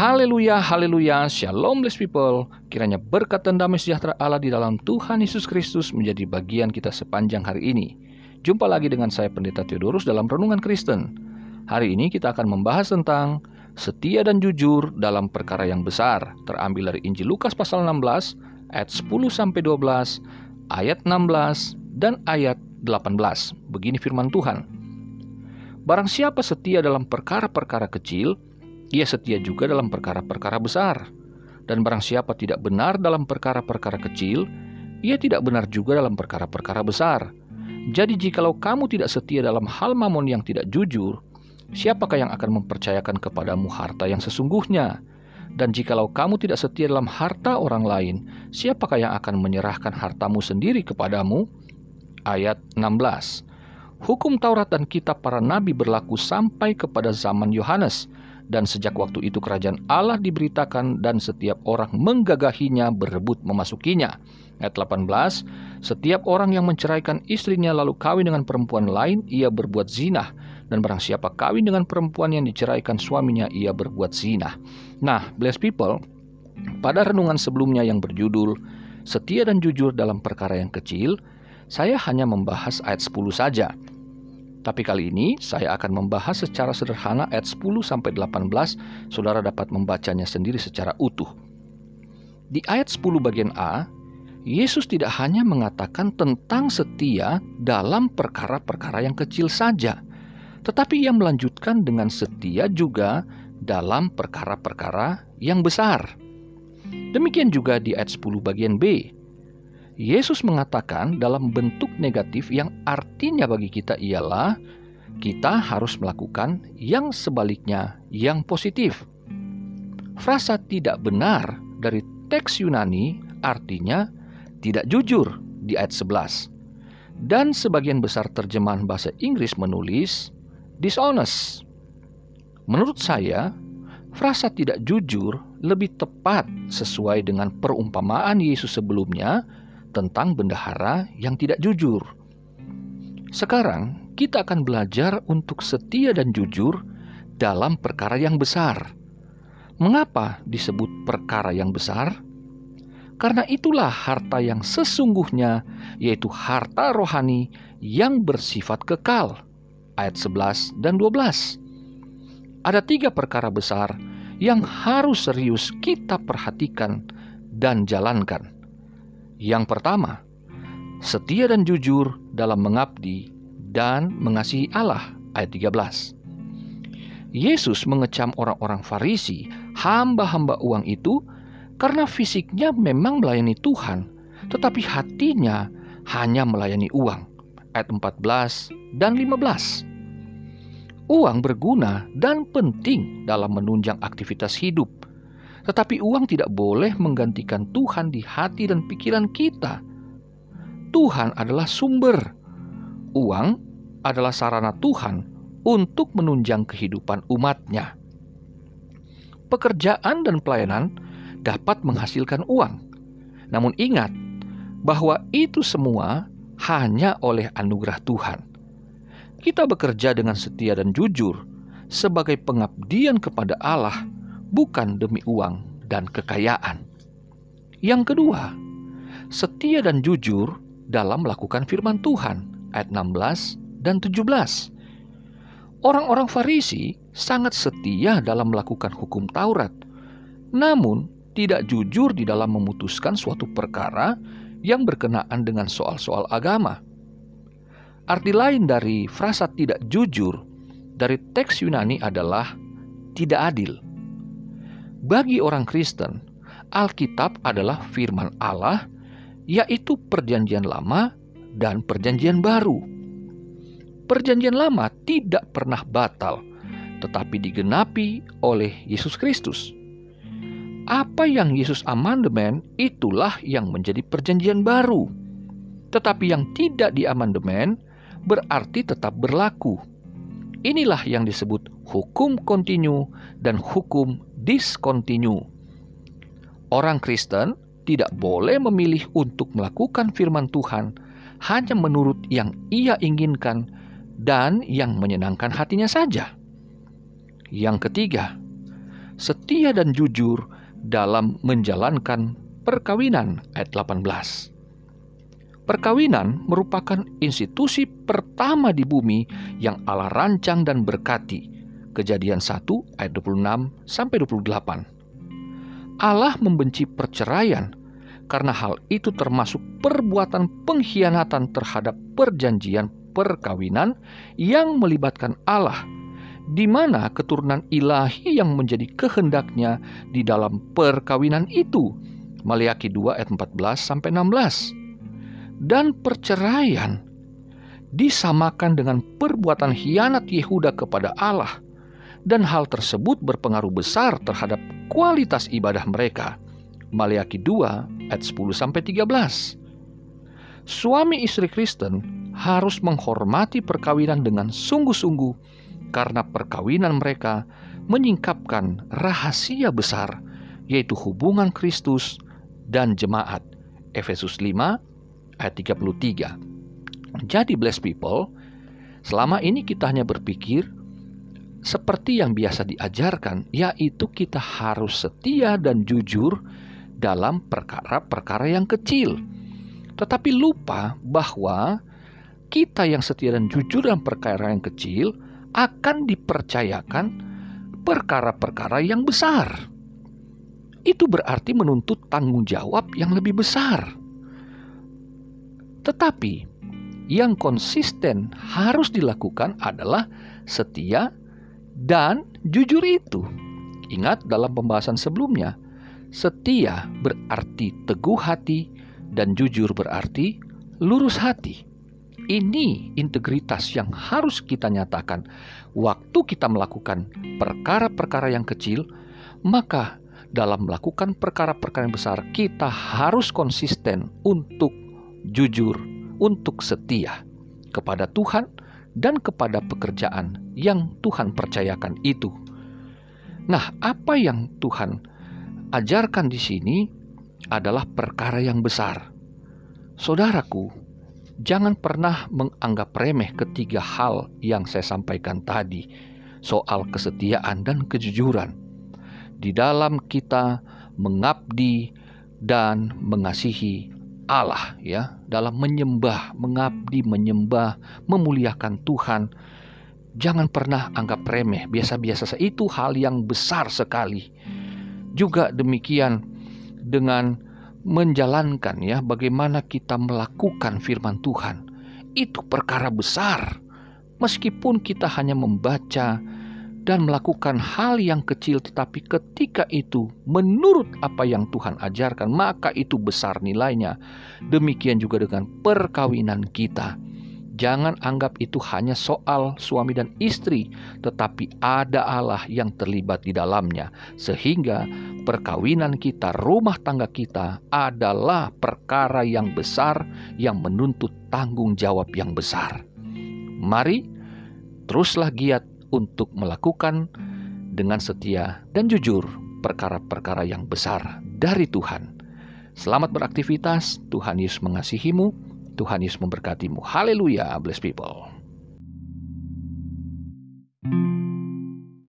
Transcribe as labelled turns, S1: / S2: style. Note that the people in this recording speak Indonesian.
S1: Haleluya, haleluya, shalom blessed people. Kiranya berkat dan damai sejahtera Allah di dalam Tuhan Yesus Kristus menjadi bagian kita sepanjang hari ini. Jumpa lagi dengan saya Pendeta Theodorus dalam Renungan Kristen. Hari ini kita akan membahas tentang setia dan jujur dalam perkara yang besar. Terambil dari Injil Lukas pasal 16 ayat 10 sampai 12, ayat 16 dan ayat 18. Begini firman Tuhan. Barang siapa setia dalam perkara-perkara kecil, ia setia juga dalam perkara-perkara besar. Dan barang siapa tidak benar dalam perkara-perkara kecil, ia tidak benar juga dalam perkara-perkara besar. Jadi jikalau kamu tidak setia dalam hal mamon yang tidak jujur, siapakah yang akan mempercayakan kepadamu harta yang sesungguhnya? Dan jikalau kamu tidak setia dalam harta orang lain, siapakah yang akan menyerahkan hartamu sendiri kepadamu? Ayat 16 Hukum Taurat dan kitab para nabi berlaku sampai kepada zaman Yohanes, dan sejak waktu itu kerajaan Allah diberitakan dan setiap orang menggagahinya berebut memasukinya. Ayat 18, setiap orang yang menceraikan istrinya lalu kawin dengan perempuan lain, ia berbuat zina. Dan barang siapa kawin dengan perempuan yang diceraikan suaminya, ia berbuat zina. Nah, blessed people, pada renungan sebelumnya yang berjudul Setia dan Jujur dalam Perkara yang Kecil, saya hanya membahas ayat 10 saja. Tapi kali ini saya akan membahas secara sederhana ayat 10 sampai 18, Saudara dapat membacanya sendiri secara utuh. Di ayat 10 bagian A, Yesus tidak hanya mengatakan tentang setia dalam perkara-perkara yang kecil saja, tetapi ia melanjutkan dengan setia juga dalam perkara-perkara yang besar. Demikian juga di ayat 10 bagian B. Yesus mengatakan dalam bentuk negatif yang artinya bagi kita ialah kita harus melakukan yang sebaliknya yang positif. Frasa tidak benar dari teks Yunani artinya tidak jujur di ayat 11. Dan sebagian besar terjemahan bahasa Inggris menulis dishonest. Menurut saya, frasa tidak jujur lebih tepat sesuai dengan perumpamaan Yesus sebelumnya tentang bendahara yang tidak jujur. Sekarang kita akan belajar untuk setia dan jujur dalam perkara yang besar. Mengapa disebut perkara yang besar? Karena itulah harta yang sesungguhnya, yaitu harta rohani yang bersifat kekal. Ayat 11 dan 12. Ada tiga perkara besar yang harus serius kita perhatikan dan jalankan. Yang pertama, setia dan jujur dalam mengabdi dan mengasihi Allah ayat 13. Yesus mengecam orang-orang Farisi, hamba-hamba uang itu karena fisiknya memang melayani Tuhan, tetapi hatinya hanya melayani uang. Ayat 14 dan 15. Uang berguna dan penting dalam menunjang aktivitas hidup, tetapi uang tidak boleh menggantikan Tuhan di hati dan pikiran kita. Tuhan adalah sumber. Uang adalah sarana Tuhan untuk menunjang kehidupan umatnya. Pekerjaan dan pelayanan dapat menghasilkan uang. Namun ingat bahwa itu semua hanya oleh anugerah Tuhan. Kita bekerja dengan setia dan jujur sebagai pengabdian kepada Allah bukan demi uang dan kekayaan. Yang kedua, setia dan jujur dalam melakukan firman Tuhan ayat 16 dan 17. Orang-orang Farisi sangat setia dalam melakukan hukum Taurat, namun tidak jujur di dalam memutuskan suatu perkara yang berkenaan dengan soal-soal agama. Arti lain dari frasa tidak jujur dari teks Yunani adalah tidak adil. Bagi orang Kristen, Alkitab adalah firman Allah, yaitu Perjanjian Lama dan Perjanjian Baru. Perjanjian Lama tidak pernah batal, tetapi digenapi oleh Yesus Kristus. Apa yang Yesus amandemen itulah yang menjadi Perjanjian Baru, tetapi yang tidak diamandemen berarti tetap berlaku. Inilah yang disebut hukum kontinu dan hukum diskontinu. Orang Kristen tidak boleh memilih untuk melakukan firman Tuhan hanya menurut yang ia inginkan dan yang menyenangkan hatinya saja. Yang ketiga, setia dan jujur dalam menjalankan perkawinan ayat 18. Perkawinan merupakan institusi pertama di bumi yang Allah rancang dan berkati. Kejadian 1 ayat 26 sampai 28. Allah membenci perceraian karena hal itu termasuk perbuatan pengkhianatan terhadap perjanjian perkawinan yang melibatkan Allah di mana keturunan ilahi yang menjadi kehendaknya di dalam perkawinan itu. Maliaki 2 ayat 14 sampai 16. Dan perceraian disamakan dengan perbuatan hianat Yehuda kepada Allah dan hal tersebut berpengaruh besar terhadap kualitas ibadah mereka. Maliaki 2 ayat 10 sampai 13. Suami istri Kristen harus menghormati perkawinan dengan sungguh-sungguh karena perkawinan mereka menyingkapkan rahasia besar yaitu hubungan Kristus dan jemaat. Efesus 5 ayat 33. Jadi blessed people, selama ini kita hanya berpikir seperti yang biasa diajarkan, yaitu kita harus setia dan jujur dalam perkara-perkara yang kecil. Tetapi lupa bahwa kita yang setia dan jujur dalam perkara yang kecil akan dipercayakan perkara-perkara yang besar. Itu berarti menuntut tanggung jawab yang lebih besar. Tetapi yang konsisten harus dilakukan adalah setia dan jujur itu. Ingat dalam pembahasan sebelumnya, setia berarti teguh hati dan jujur berarti lurus hati. Ini integritas yang harus kita nyatakan waktu kita melakukan perkara-perkara yang kecil, maka dalam melakukan perkara-perkara yang besar kita harus konsisten untuk jujur, untuk setia kepada Tuhan dan kepada pekerjaan yang Tuhan percayakan itu. Nah, apa yang Tuhan ajarkan di sini adalah perkara yang besar. Saudaraku, jangan pernah menganggap remeh ketiga hal yang saya sampaikan tadi soal kesetiaan dan kejujuran. Di dalam kita mengabdi dan mengasihi Allah ya, dalam menyembah, mengabdi, menyembah, memuliakan Tuhan. Jangan pernah anggap remeh, biasa-biasa itu hal yang besar sekali. Juga demikian dengan menjalankan ya bagaimana kita melakukan firman Tuhan. Itu perkara besar. Meskipun kita hanya membaca dan melakukan hal yang kecil tetapi ketika itu menurut apa yang Tuhan ajarkan maka itu besar nilainya. Demikian juga dengan perkawinan kita Jangan anggap itu hanya soal suami dan istri, tetapi ada Allah yang terlibat di dalamnya, sehingga perkawinan kita, rumah tangga kita adalah perkara yang besar yang menuntut tanggung jawab yang besar. Mari teruslah giat untuk melakukan dengan setia dan jujur perkara-perkara yang besar dari Tuhan. Selamat beraktivitas, Tuhan Yesus mengasihimu. Tuhan Yesus memberkatimu. Haleluya, bless people.